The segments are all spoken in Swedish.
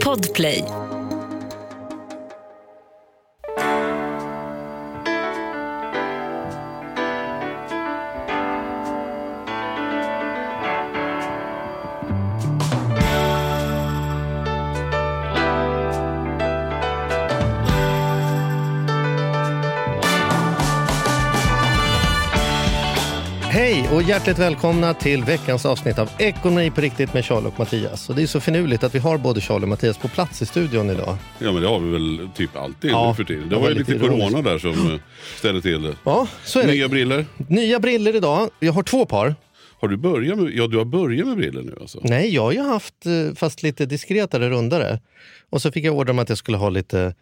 Podplay. Hjärtligt välkomna till veckans avsnitt av Ekonomi på riktigt med Charlie och Mattias. Och det är så finurligt att vi har både Charlie och Mattias på plats i studion idag. Ja men det har vi väl typ alltid Ja, nu för tiden. Det var ju lite lite corona ironiskt. där som eh, ställde till det. Ja, så är det. Nya briller. Nya briller idag. Jag har två par. Har du börjat med, ja du har börjat med briller nu alltså? Nej, jag har ju haft eh, fast lite diskretare, rundare. Och så fick jag order om att jag skulle ha lite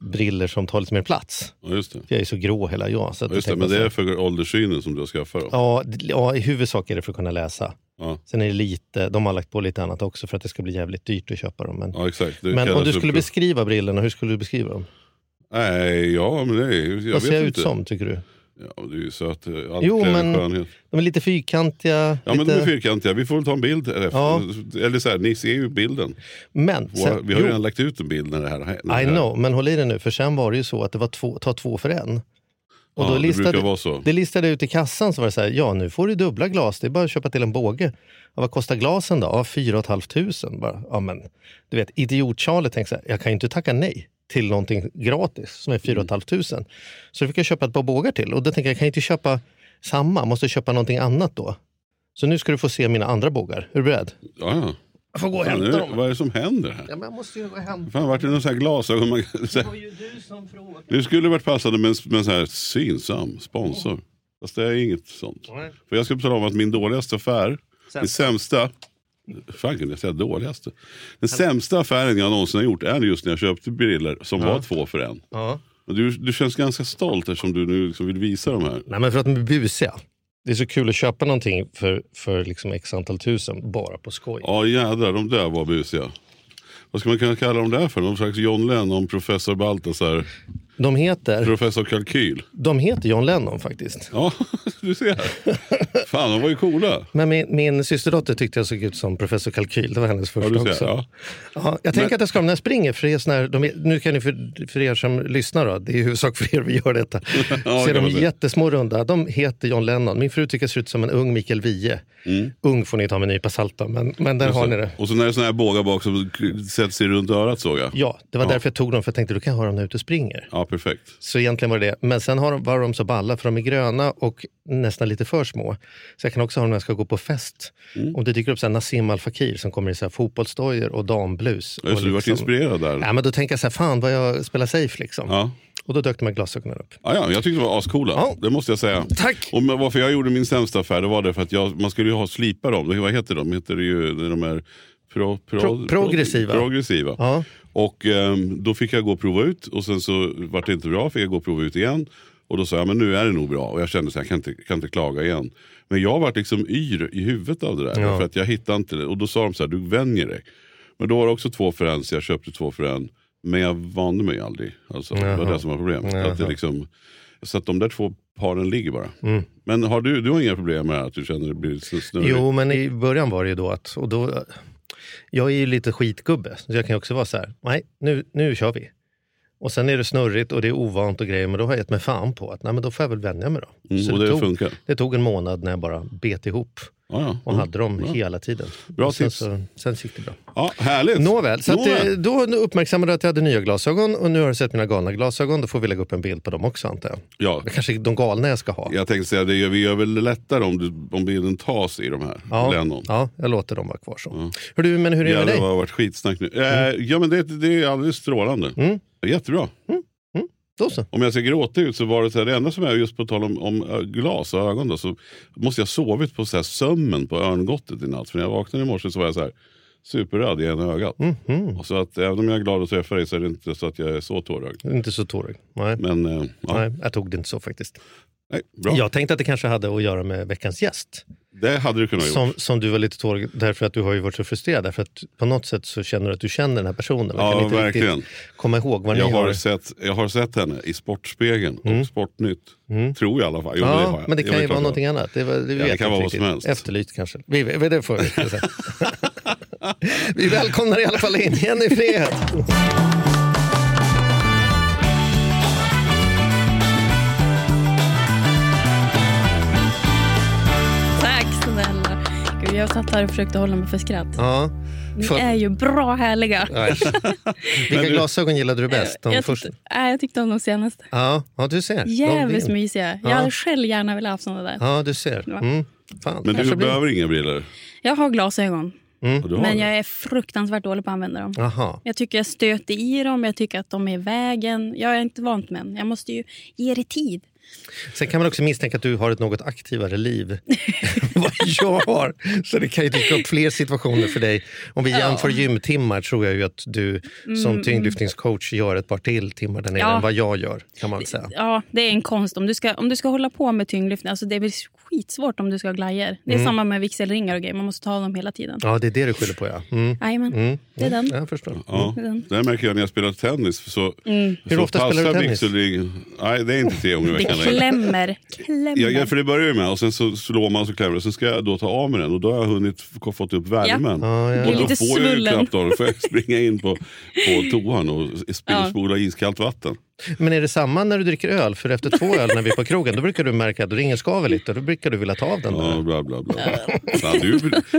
briller som tar lite mer plats. Ja just det. Jag är så grå hela jag. Så Ja, just det. Men det är för ålderssynen som du har skaffat? Ja, ja, i huvudsak är det för att kunna läsa. Ja, Sen är det lite, de har lagt på lite annat också för att det ska bli jävligt dyrt att köpa dem. Men, ja exakt. Det men om du skulle beskriva brillorna, hur skulle du beskriva dem? Nej, ja men det är ju- jag Vad ser jag ut som tycker du? Ja, du är ju söt. Allt Jo, men- skönhet. De är lite fyrkantiga. Ja lite... men de är fyrkantiga. Vi får väl ta en bild. Efter. Ja. Eller så här, ni ser ju bilden. Men, Våra, sen, vi har ju jo, redan lagt ut en bild när det här när det I här- know, men håll i det nu, för sen var det ju så att det var två, ta två för en. Och Ja, då det listade, brukar vara så. det listade ut i kassan så var det så här, ja nu får du dubbla glas, det är bara att köpa till en båge. Ja, vad kostar glasen då? Ja, 4 500. Bara, ja, men, du vet, idiot-Charlie tänkte så här, jag kan ju inte tacka nej till någonting gratis som är 4 500. Så då fick jag köpa ett par bågar till och då tänkte jag, jag kan inte köpa samma, måste köpa någonting annat då. Så nu ska du få se mina andra bågar. Är du beredd? Ja, ja. Jag får gå och hämta nu, dem. vad är det som händer här? Ja, men jag måste ju gå och hämta. Fan, vart det någon sån här glasögon? Man, så här, Det var ju du som frågade. Nu skulle varit passande med en, med en sån här synsam sponsor. Fast det är inget sånt. Nej. För jag ska tala om att min dåligaste affär, Sämsta. den sämsta, fan kunde jag säga dåligaste? Den sämsta affären jag någonsin har gjort är just när jag köpte briller som var två för en. Ja. Och Du, du känns ganska stolt eftersom du nu liksom vill visa de här. Nej, men för att de är busiga. Det är så kul att köpa någonting för, för liksom x antal tusen bara på skoj. Ja jädrar, de där var busiga. Vad ska man kunna kalla dem där för? Någon slags John Lennon, professor Baltasar, De, heter, professor Kalkyl. de heter John Lennon faktiskt. Ja, du ser. Fan, de var ju coola. Men min, min systerdotter tyckte jag såg ut som professor Kalkyl. Det var hennes Ja, första du också. ser. Ja. Ja, jag tänker att jag ska när jag springer, för det här, de nu kan ni för, för er som lyssnar, då, det är i huvudsak för er vi gör detta. Ja, ser de jättesmå runda, de heter John Lennon. Min fru tycker jag ser ut som en ung Mikael Wiehe. Ung får ni ta med en nypa salt då, men, men där har ni det. Och så när det är såna här bågar bak som sätter sig runt örat såg jag. Ja, det var Ja. därför jag tog dem, för jag tänkte du kan ha dem när är ute och springer. Ja, perfekt. Så egentligen var det det. Men sen har de, var de så balla, för de är gröna och nästan lite för små. Så jag kan också ha dem när jag ska gå på fest. Mm. Om det dyker upp så här Nassim Al Fakir som kommer i så här fotbollsdojor och damblus. Ja, och det, du vart inspirerad där. Ja, men då tänker jag så här, fan vad jag spelar safe liksom. Ja. Och då dök de här glasögonen upp. Ja, ja, jag tyckte de var ascoola. Ja. Det måste jag säga. Tack! Och varför jag gjorde min sämsta affär det var det för att jag, man skulle ju ha slipa dem. Vad heter de? Heter det ju de är pro, pro, Pro- progressiva. progressiva. Ja. Och ehm, då fick jag gå och prova ut och sen så vart det inte bra, fick jag gå och prova ut igen. Och då sa jag, men nu är det nog bra. Och jag kände så här, jag kan inte, kan inte klaga igen. Men jag vart liksom yr i huvudet av det där. Ja. För att jag hittade inte det. Och då sa de så här, du vänjer dig. Men då var det också två för en, så jag köpte två för en. Men jag vande mig aldrig. Alltså, det var det som var problemet. Jaha. Att det liksom, så att de där två paren ligger bara. Mm. Men har du, du har inga problem med att du känner att det blir snurrigt? Jo, men i början var det ju då att... Och då, jag är ju lite skitgubbe, så jag kan ju också vara så här, nej, nu, nu kör vi. Och sen är det snurrigt och det är ovant och grejer, men då har jag gett mig fan på att nej, men då får jag väl vänja mig då. Mm, Så och det tog, funkar? det tog en månad när jag bara bet ihop Ja, ja. och Mm. hade dem Bra. hela tiden. Bra sen, tips. så, sen gick det bra. Ja, härligt. Nåväl, så att, Nåväl. eh, då uppmärksammade jag att jag hade nya glasögon och nu har du sett mina galna glasögon. Då får vi lägga upp en bild på dem också antar jag. Ja, Men kanske de galna jag ska ha. jag tänkte säga det, gör- vi gör väl det lättare om, du, om bilden tas i de här. Ja, Lennon. ja, jag låter dem vara kvar så. Hör du, men hur är det Ja, med det dig? har varit skitsnack nu. Eh, ja, men det, det är alldeles strålande. Mm. Jättebra. Då så. Om jag ser gråtig ut så var det så här, det enda som är just på tal om, om ö, glas och ögon då, så måste jag sovit på så här sömmen på örngottet i natt. För när jag vaknade i morse så var jag så här superröd i ena ögat. Mhm. Och så att även om jag är glad att träffa dig så är det inte så att jag är så tårögd. Inte så tårig. Nej. Men eh, ja. Nej, jag tog det inte så faktiskt. Bra. Jag tänkte att det kanske hade att göra med veckans gäst. Det hade du kunnat Som, gjort. som du var lite tårig därför att du har ju varit så frustrerad. Därför att på något sätt så känner du att du känner den här personen. Man Ja, kan inte verkligen. riktigt komma ihåg vad ni Jag har. har, sett, jag har sett henne i Sportspegeln och Sportnytt. Tror jag i alla fall. Jo, Mm. Ja, har jag. men det kan ju vara någonting annat. Det, var, det vet det kan vara vad som helst. Efterlyst kanske. Vi, det får vi. Vi välkomnar i alla fall in Jenny Fred. Jag satt här och försökte hålla mig för skratt. Ja. Ni För- är ju bra härliga. Ja. Vilka glasögon gillade du bäst? De jag, tyckte, nej, jag tyckte om de senaste. Ja, ja, du ser. De Jävligt vinner. mysiga. Jag Ja. hade själv gärna velat ha såna där. Ja, du ser. Mm. Fan, Men du blir- behöver inga briller? Jag har glasögon, Mm. Du men jag är fruktansvärt dålig på att använda dem. Jaha. Jag tycker jag stöter i dem, jag tycker att de är i vägen. Jag är inte vant med dem. Jag måste ju ge det tid. Sen kan man också misstänka att du har ett något aktivare liv än vad jag har. Så det kan ju dyka upp fler situationer för dig. Om vi jämför gymtimmar tror jag ju att du som tyngdlyftningscoach gör ett par till timmar där nere Mm. Ja. än vad jag gör. kan man säga. Ja, det är en konst. Om du ska, om du ska hålla på med tyngdlyftning, alltså det blir skitsvårt om du ska ha glajjor. Det är Mm. samma med vigselringar och grejer. Man måste ta av dem hela tiden. Ja, det är det du skyller på ja. Mm. Jajamän, Mm. det är den. Jag förstår. Ja, Mm. det märker jag när jag spelar tennis. Så, Hur så ofta spelar du tennis? vigselring- Nej, det är inte tre gånger i Det veckan längre. klämmer. klämmer. Ja, ja, för det börjar ju med och sen så slår man så klämmer det. Sen ska jag då ta av mig den och då har jag hunnit få- fått upp värmen. Ja, ja. Och då får jag ju knappt av. Då får jag springa in på, på toan och spola iskallt vatten. Men är det samma när du dricker öl? För efter två öl när vi är på krogen då brukar du märka att ringen skaver lite. Då brukar du vilja ta av den Ja, bla, bla, bla. Ja, du,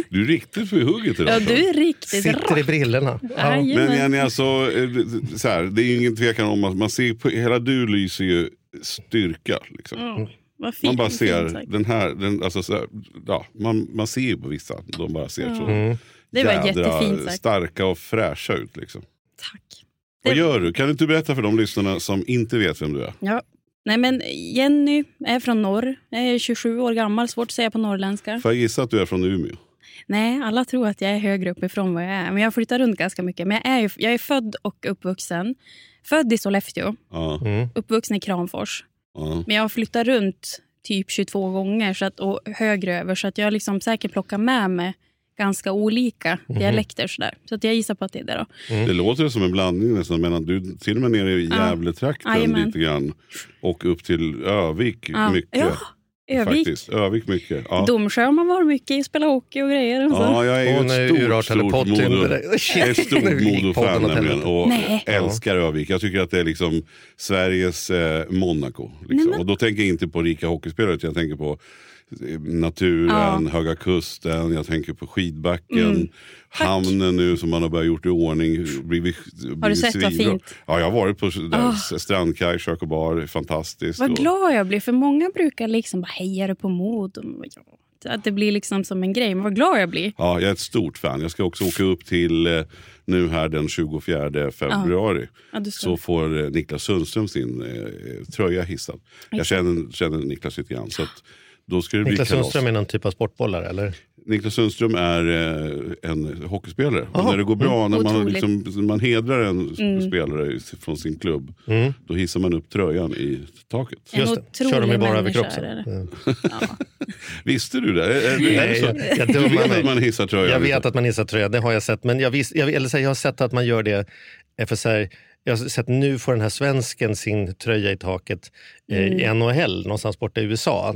du är riktigt för hugget idag. Ja, du är riktigt Sitter i brillorna. Ja. Men Jenny, alltså, eh, så här, det är ingen tvekan om att man ser på, hela du lyser ju styrka. Liksom. Vad fint, Man bara fint ser sagt. den här, den, alltså, så här, ja, man, man ser ju på vissa, de bara ser så Mm. Det var jättefint starka och fräscha ut. Liksom. Tack. Vad Det- gör du? Kan du inte berätta för de lyssnarna som inte vet vem du är? Ja. Nej, men Jenny är från norr. Jag är 27 år gammal. Svårt att säga på norrländska. Får jag gissa att du är från Umeå? Nej, alla tror att jag är högre uppifrån vad jag är. Men jag flyttar runt ganska mycket. Men jag är, ju- jag är född och uppvuxen. Född i Sollefteå, Ja, Mm. uppvuxen i Kramfors. ja. Men jag har flyttat runt typ 22 gånger så att, och högre över. Så att jag har liksom säkert plockat med mig ganska olika Mhm. dialekter. Så, där. så att jag gissar på att det är det. Då. Det låter som en blandning nästan mellan du till och med nere i Ja. Gävletrakten Jajamän. lite grann och upp till Övik Ja. mycket. Ja, Övik. Faktiskt. Övik mycket. Ja. Domsjö har man varit mycket i, spela hockey och grejer. Och så. Ja, jag är Hon ett stort, stort, Modo-fan nämligen och Nej. älskar Övik. Jag tycker att det är liksom Sveriges eh, Monaco. Liksom. Och då tänker jag inte på rika hockeyspelare utan jag tänker på naturen, Höga Kusten, jag tänker på skidbacken, Mm. hamnen nu som man har börjat gjort i ordning. Blivit, blivit sett vad fint? Ja, jag har varit på där, strandkaj, kök och bar, fantastiskt. Vad Och- glad jag blir, för många brukar liksom bara heja du på Modo. Ja, Att det blir liksom som en grej. Men vad glad jag blir. Ja, jag är ett stort fan. Jag ska också åka upp till eh, nu här den 24 februari. Ja, du. Så får eh, Niklas Sundström sin eh, tröja hissad. Jag känner, känner Niklas lite grann. Så att då ska det bli Niklas kalas. Sundström är någon typ av sportbollare eller? Niklas Sundström är eh, en hockeyspelare. När det går bra, när man, liksom, man hedrar en spelare i- från sin klubb, då hissar man upp tröjan i taket. En Just det. Kör de ju bara över kroppen. Mm. Visste du det? Är, är, är det Nej, så? jag, jag du vet att man hissar tröjan? Jag vet att man hissar tröja, det har jag sett. Men jag, visst, jag, eller så här, jag har sett att man gör det för så här, jag har sett nu får den här svensken sin tröja i taket i NHL någonstans borta i USA.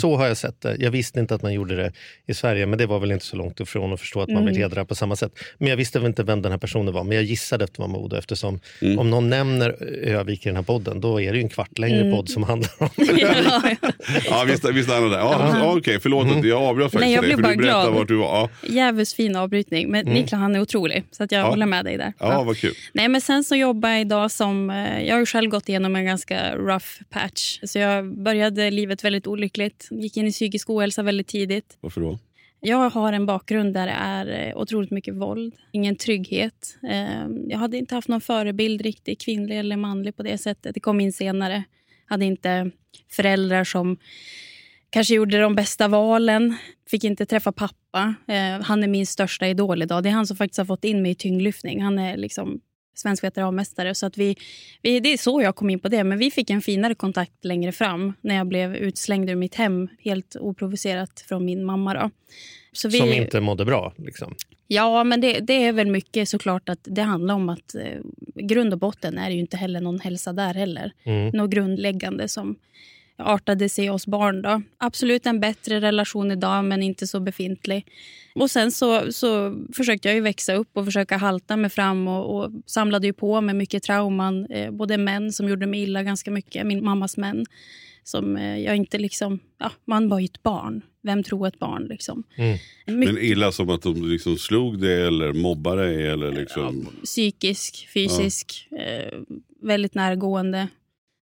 Så har jag sett det. Jag visste inte att man gjorde det i Sverige, men det var väl inte så långt ifrån att förstå att man vill hedra på samma sätt. Men jag visste väl inte vem den här personen var, men jag gissade att det var Modo eftersom om någon nämner Övik i den här podden, då är det ju en kvart längre podd som handlar om Ja, ja. Ja, vi, sta- vi stannar där. Ja, ja, Okej, förlåt. att Jag avbröt faktiskt Nej, jag dig, blev för bara du berättade glad. vart du var. Ja, Jävligt fin avbrytning. Men Niklas han är otrolig. Så att jag Ja. håller med dig där. ja, vad kul. Nej, men sen så jobbar jag idag som... eh, Jag har ju själv gått igenom en ganska rough patch. Så jag började livet väldigt olyckligt. Gick in i psykisk ohälsa väldigt tidigt. Varför då? Jag har en bakgrund där det är eh, otroligt mycket våld. Ingen trygghet. Eh, Jag hade inte haft någon förebild riktigt, kvinnlig eller manlig på det sättet. Det kom in senare. Hade inte föräldrar som kanske gjorde de bästa valen. Fick inte träffa pappa. Eh, Han är min största idol idag. Det är han som faktiskt har fått in mig i tyngdlyftning. Han är liksom svensk veteranmästare. Så att vi, vi, det är så jag kom in på det. Men vi fick en finare kontakt längre fram när jag blev utslängd ur mitt hem helt oprovocerat från min mamma. Då. Så vi, Som inte mådde bra. Liksom. Ja, men det, det är väl mycket såklart att det handlar om att eh, grund och botten är det ju inte heller någon hälsa där heller. Mm. Något grundläggande som artade sig oss barn. Då. Absolut en bättre relation idag, men inte så befintlig. Och Sen så, så försökte jag ju växa upp och försöka halta mig fram och, och samlade ju på mig mycket trauman. Eh, både män som gjorde mig illa ganska mycket, min mammas män. Som eh, jag inte liksom, ja, man var ju ett barn. Vem tror ett barn? Liksom. Mm. Men illa som att de liksom slog dig eller mobbade dig? Eller liksom... psykisk, fysisk, eh, väldigt närgående.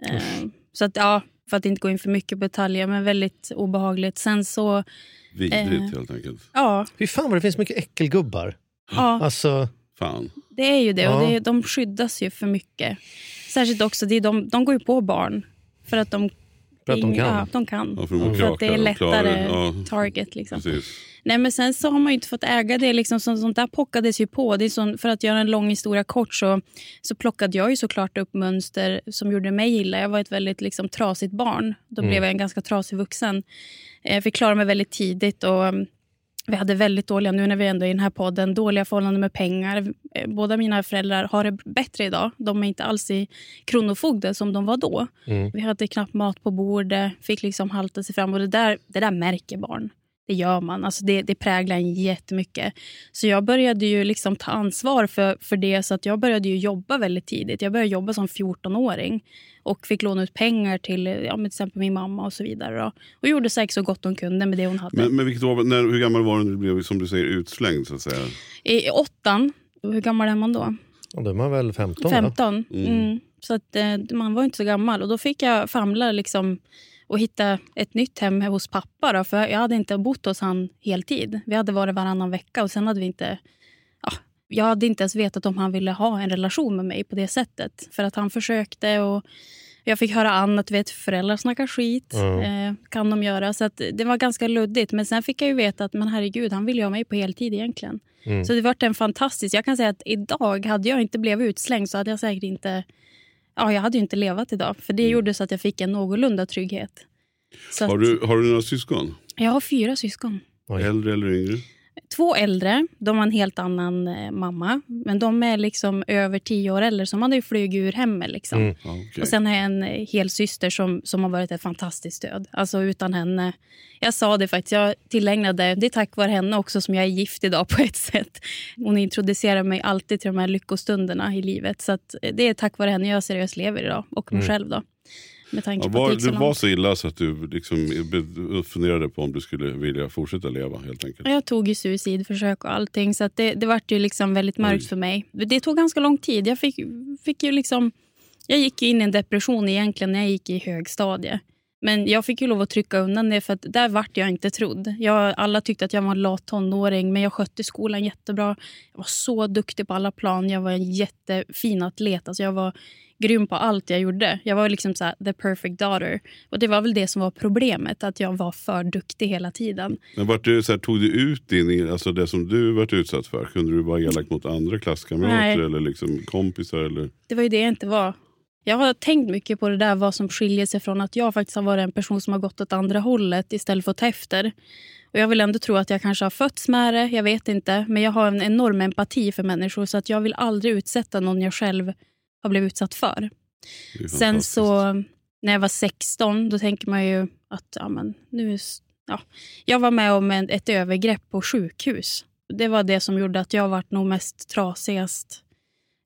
Eh, så att, ja, för att inte gå in för mycket på detaljer, men väldigt obehagligt. Sen så, Vidrigt Eh. helt enkelt. ja, Fy fan vad det finns mycket äckelgubbar. ja Alltså, Fan. det är ju det. Ja. Och det, de skyddas ju för mycket. Särskilt också, det är de, de går ju på barn. För att de, För att de kan. Ja, de kan. Ja, för de för att det är lättare ja. target. Liksom. Precis. Nej, men sen så har man ju inte fått äga det. Liksom, så, sånt där pockades ju på. Det är sån, för att göra en lång historia kort så, så plockade jag ju såklart upp mönster som gjorde mig illa. Jag var ett väldigt liksom, trasigt barn. Då blev jag en ganska trasig vuxen. Jag fick klara mig väldigt tidigt. och um, vi hade väldigt dåliga, nu när vi ändå är i den här podden, dåliga förhållanden med pengar. Eh, Båda mina föräldrar har det bättre idag. De är inte alls i kronofogde som de var då. Mm. Vi hade knappt mat på bordet, fick liksom halta sig fram. Och det där, det där märker barn. Det gör man. Alltså det, det präglar en jättemycket. Så jag började ju liksom ta ansvar för, för det. Så att jag började ju jobba väldigt tidigt. Jag började jobba som 14-åring. Och fick låna ut pengar till ja, till exempel min mamma och så vidare. Då. Och gjorde säkert så gott hon kunde med det hon hade. Men, men vilket år, när, hur gammal var du när du blev som du säger, utslängd? Så att säga? I åttan, hur gammal är man då? och de är väl 15? va? 15. Mm. Mm. Så att, eh, man var inte så gammal. Och Då fick jag famla liksom, och hitta ett nytt hem hos pappa. Då, för Jag hade inte bott hos han heltid. Vi hade varit varannan vecka och sen hade vi inte... Ja, jag hade inte ens vetat om han ville ha en relation med mig på det sättet. För att han försökte och jag fick höra annat. Vet, föräldrar snackar skit. Mm. Eh, kan de göra. Så att det var ganska luddigt. Men sen fick jag ju veta att men herregud, han ville ha mig på heltid egentligen. Mm. Så det var en fantastisk... Jag kan säga att idag, hade jag inte blivit utslängd så hade jag säkert inte... Ja, jag hade ju inte levat idag. För det gjorde så att jag fick en någorlunda trygghet. Så Har, du, har du några syskon? Jag har fyra syskon. Oj. Äldre eller yngre? Två äldre, de har en helt annan eh, mamma. Men de är liksom över tio år äldre, så man har ju flugit ur hemmet. Liksom. Mm. Okej. Och sen har jag en eh, hel syster som, som har varit ett fantastiskt stöd. Alltså utan henne... Jag sa det faktiskt, jag tillägnade, det är tack vare henne också som jag är gift idag på ett sätt. Hon introducerar mig alltid till de här lyckostunderna i livet. Så eh, det är tack vare henne jag seriöst lever idag. Och mig Mm. själv då. Med tanke Ja, på att var, det gick så du var så illa så att du liksom funderade på om du skulle vilja fortsätta leva helt enkelt. Jag tog ju suicidförsök och allting. Så att det, det var ju liksom väldigt mörkt Oj. för mig. Det tog ganska lång tid. Jag, fick, fick ju liksom, jag gick ju in i en depression egentligen när jag gick i högstadie. Men jag fick ju lov att trycka undan det för att där vart jag inte trodd. Jag, alla tyckte att jag var en lat tonåring men jag skötte skolan jättebra. Jag var så duktig på alla plan. Jag var en jättefin atlet. Alltså jag var grym på allt jag gjorde. Jag var liksom så här, the perfect daughter. Och Det var väl det som var problemet, att jag var för duktig hela tiden. Men vart du, så här, tog du ut din, alltså det som du varit utsatt för? Kunde du vara elak mot andra klasskamrater Nej. eller liksom kompisar? Eller? Det var ju det jag inte var. Jag har tänkt mycket på det där vad som skiljer sig från att jag faktiskt har varit en person som har gått åt andra hållet istället för att ta efter. Och Jag vill ändå tro att jag kanske har fötts med det, jag vet inte. Men jag har en enorm empati för människor så att jag vill aldrig utsätta någon jag själv har blivit utsatt för. Sen så när jag var 16 då tänker man ju att ja, men, nu, ja. jag var med om en, ett övergrepp på sjukhus. Det var det som gjorde att jag var nog mest trasigast.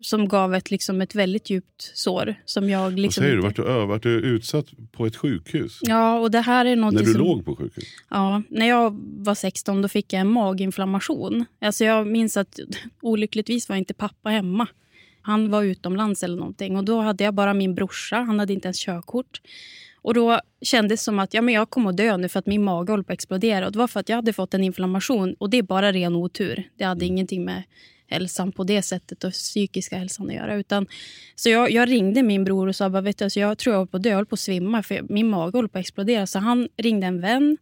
Som gav ett, liksom, ett väldigt djupt sår. Som jag Vad liksom säger du? Vart du, ö- vart du utsatt på ett sjukhus? Ja, och det här är något När du som... låg på sjukhus? Ja, när jag var 16 då fick jag en maginflammation. Alltså jag minns att olyckligtvis var inte pappa hemma. Han var utomlands eller någonting. Och Då hade jag bara min brorsa. Han hade inte ens körkort. Och Då kändes det som att ja, men jag kommer att dö nu för att min mage håller på att explodera. Och det var för att jag hade fått en inflammation. Och Det är bara ren otur. Det hade ingenting med hälsan på det sättet och psykiska hälsan att göra. Utan, så jag, jag ringde min bror och sa bara, vet du, alltså jag tror jag håller på att dö, jag håller på att svimma för min mage håller på att explodera. Så han ringde en vän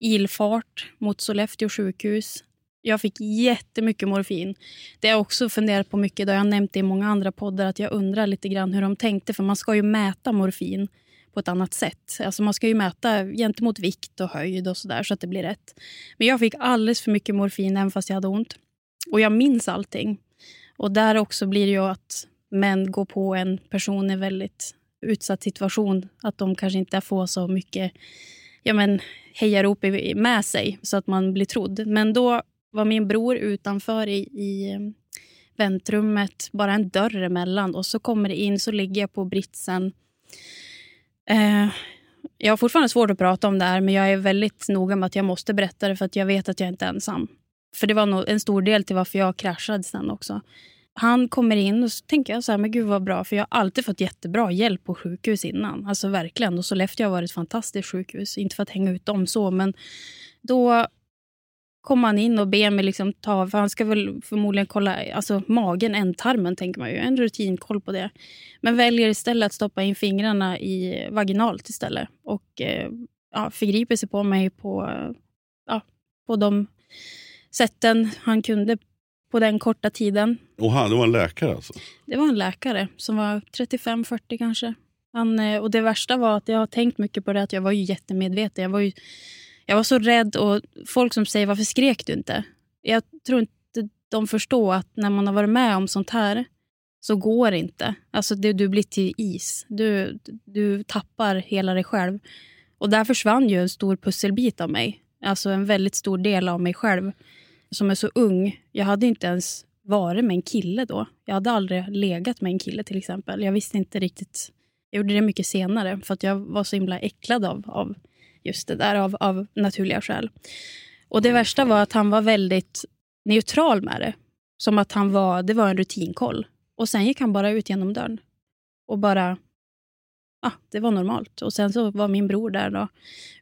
ilfart mot Sollefteå sjukhus. Jag fick jättemycket morfin. Det har jag också funderat på mycket. Då jag har nämnt det i många andra poddar. att Jag undrar lite grann hur de tänkte. För Man ska ju mäta morfin på ett annat sätt. Alltså man ska ju mäta gentemot vikt och höjd och sådär så att det blir rätt. Men jag fick alldeles för mycket morfin även fast jag hade ont. Och jag minns allting. Och där också blir det ju att män går på en person är väldigt utsatt situation. Att de kanske inte får så mycket ja, men, hejarop med sig så att man blir trodd. Men då var min bror utanför i, i eh, väntrummet, bara en dörr emellan. Och så kommer det in, så ligger jag på britsen. Eh, jag har fortfarande svårt att prata om det här men jag är väldigt noga med att jag måste berätta det för att jag vet att jag inte är ensam. För det var nog en stor del till varför jag kraschade sen också. Han kommer in och så tänker jag så här, men gud vad bra, för jag har alltid fått jättebra hjälp på sjukhus innan. Alltså verkligen. Och Sollefteå har varit ett fantastiskt sjukhus. Inte för att hänga ut dem så, men då kom han in och ber mig liksom ta, för han ska väl förmodligen kolla alltså magen, ändtarmen tänker man ju, en rutinkoll på det. Men väljer istället att stoppa in fingrarna i vaginalt istället och eh, ja, förgriper sig på mig på, eh, ja, på de sätten han kunde på den korta tiden. Och han, det var en läkare alltså? Det var en läkare som var 35-40 kanske. Han, eh, och det värsta var att jag har tänkt mycket på det att jag var ju jättemedveten. Jag var, ju, jag var så rädd och folk som säger varför skrek du inte? Jag tror inte de förstår att när man har varit med om sånt här så går det inte. Alltså det, du blir till is. Du, du tappar hela dig själv. Och där försvann ju en stor pusselbit av mig. Alltså en väldigt stor del av mig själv som är så ung. Jag hade inte ens varit med en kille då. Jag hade aldrig legat med en kille till exempel. Jag visste inte riktigt. Jag gjorde det mycket senare för att jag var så himla äcklad av, av just det där av, av naturliga skäl. Och det värsta var att han var väldigt neutral med det. Som att han var, det var en rutinkoll. Och sen gick han bara ut genom dörren. Och bara, ah, det var normalt. Och sen så var min bror där då,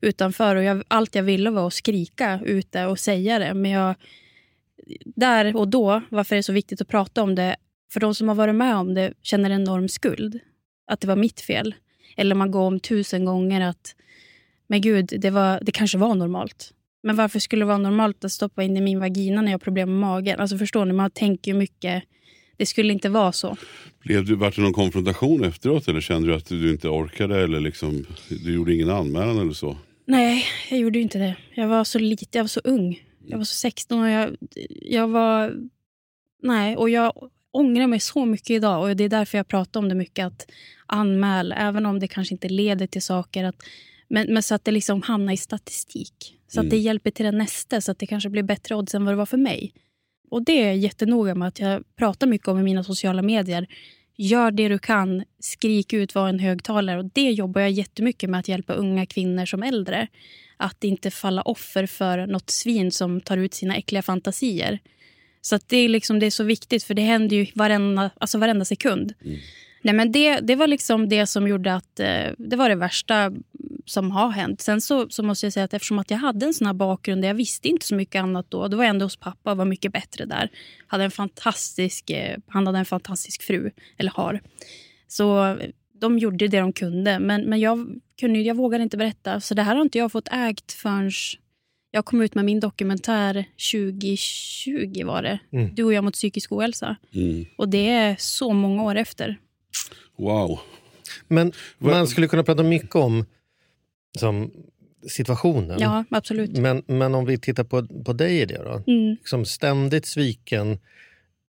utanför. Och jag, allt jag ville var att skrika ute och säga det. Men jag, där och då, varför är det så viktigt att prata om det? För de som har varit med om det känner enorm skuld. Att det var mitt fel. Eller man går om tusen gånger att, men gud, det, var, det kanske var normalt. Men varför skulle det vara normalt att stoppa in i min vagina när jag har problem med magen? Alltså förstår ni, man tänker ju mycket. Det skulle inte vara så. Blev du, vart det någon konfrontation efteråt eller kände du att du inte orkade eller liksom, du gjorde ingen anmälan eller så? Nej, jag gjorde inte det. Jag var så liten, jag var så ung. Jag var så 16 och jag, jag var... Nej, och jag ångrar mig så mycket idag. Och Det är därför jag pratar om det mycket. Att anmäla, även om det kanske inte leder till saker. Att, men, men så att det liksom hamnar i statistik. Så att det hjälper till det nästa, så att det kanske blir bättre odds än vad det var för mig. Och Det är jag jättenoga med att jag pratar mycket om i mina sociala medier. Gör det du kan, skrik ut, var en högtalare. Och Det jobbar jag jättemycket med att hjälpa unga kvinnor som äldre. Att inte falla offer för något svin som tar ut sina äckliga fantasier. Så det, är liksom, det är så viktigt, för det händer ju varenda, alltså varenda sekund. Nej, men det, det var liksom det som gjorde att eh, det var det värsta som har hänt. Sen så, så måste jag säga att eftersom att jag hade en sån här bakgrund där jag visste inte så mycket annat då. Då var jag ändå hos pappa och var mycket bättre där. Hade en fantastisk, eh, han hade en fantastisk fru, eller har. Så eh, de gjorde det de kunde. Men, men jag, kunde, jag vågade inte berätta. Så det här har inte jag fått ägt förrän jag kom ut med min dokumentär 2020 var det. Mm. Du och jag mot psykisk ohälsa. Mm. Och det är så många år efter. Wow. Men man skulle kunna prata mycket om som, situationen. Ja, absolut. Men, men om vi tittar på, på dig i det då. Mm. Liksom ständigt sviken,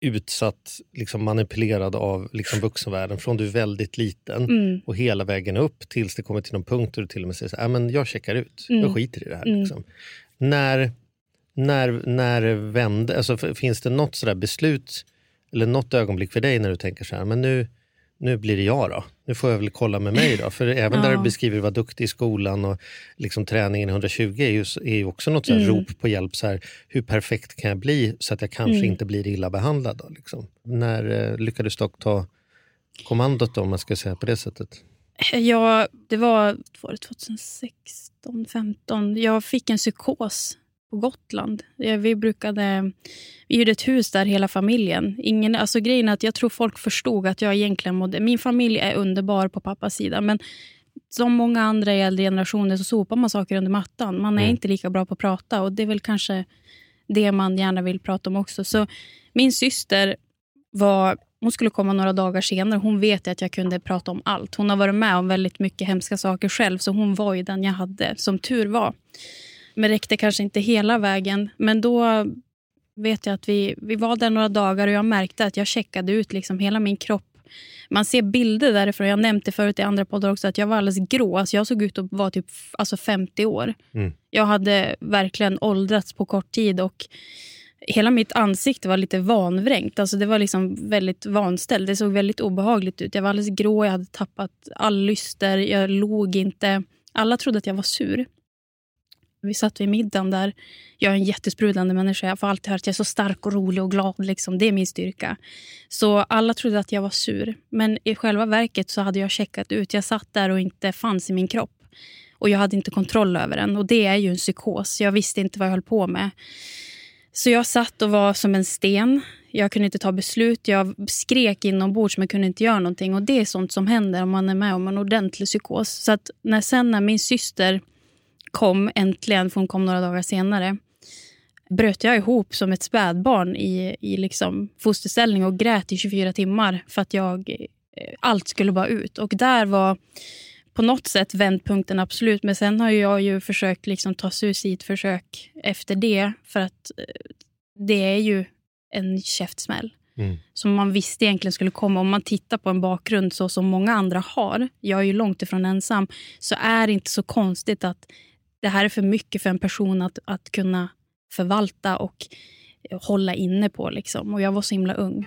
utsatt, liksom manipulerad av liksom vuxenvärlden från du är väldigt liten Mm. och hela vägen upp tills det kommer till någon punkt där du till och med säger så här, "Ja, men jag checkar ut, Mm. jag skiter i det här. Mm. Liksom. När, när, när vände, alltså, finns det något sådär beslut eller något ögonblick för dig när du tänker så här, men nu, nu blir det jag då. Nu får jag väl kolla med mig då. För även där Ja. du beskriver att vara duktig i skolan och liksom träningen i 120 är ju, är ju också något Mm. rop på hjälp. Så här, hur perfekt kan jag bli så att jag kanske Mm. inte blir illa behandlad? Då, liksom. När eh, lyckades du dock ta kommandot då, om man ska säga på det sättet? Ja, det var, var det 2016, 15. Jag fick en psykos på Gotland. Vi brukade... Vi hyrde ett hus där hela familjen. Ingen, alltså grejen är att jag tror folk förstod att jag egentligen mådde... Min familj är underbar på pappas sida, men som många andra i äldre generationer så sopar man saker under mattan. Man är Mm. inte lika bra på att prata och det är väl kanske det man gärna vill prata om också. Så min syster var, hon skulle komma några dagar senare. Hon vet att jag kunde prata om allt. Hon har varit med om väldigt mycket hemska saker själv, så hon var ju den jag hade, som tur var. Men räckte kanske inte hela vägen. Men då vet jag att vi, vi var där några dagar och jag märkte att jag checkade ut liksom hela min kropp Man ser bilder därifrån. Jag nämnde förut i andra poddar också att jag var alldeles grå. Alltså jag såg ut att vara typ alltså 50 år. Mm. Jag hade verkligen åldrats på kort tid. och Hela mitt ansikte var lite vanvrängt. Alltså det var liksom väldigt vanställt. Det såg väldigt obehagligt ut. Jag var alldeles grå, jag hade tappat all lyster, jag log inte. Alla trodde att jag var sur. Vi satt vid middagen där. Jag är en jättesprudlande människa. Jag får alltid höra att jag är så stark och rolig och glad. Liksom. Det är min styrka. Så alla trodde att jag var sur. Men i själva verket så hade jag checkat ut. Jag satt där och inte fanns i min kropp. Och jag hade inte kontroll över den. Och det är ju en psykos. Jag visste inte vad jag höll på med. Så jag satt och var som en sten. Jag kunde inte ta beslut. Jag skrek inombords men kunde inte göra någonting. Och det är sånt som händer om man är med om en ordentlig psykos. Så att när sen när min syster kom äntligen, för hon kom några dagar senare, bröt jag ihop som ett spädbarn i, i liksom fosterställning och grät i 24 timmar för att jag, eh, allt skulle bara ut. Och där var på något sätt vändpunkten, absolut. Men sen har jag ju försökt liksom ta suicidförsök efter det. För att eh, det är ju en käftsmäll. Mm. Som man visste egentligen skulle komma. Om man tittar på en bakgrund så som många andra har, jag är ju långt ifrån ensam, så är det inte så konstigt att det här är för mycket för en person att, att kunna förvalta och hålla inne på. Liksom. Och jag var så himla ung.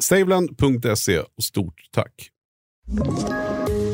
Saveland.se och stort tack.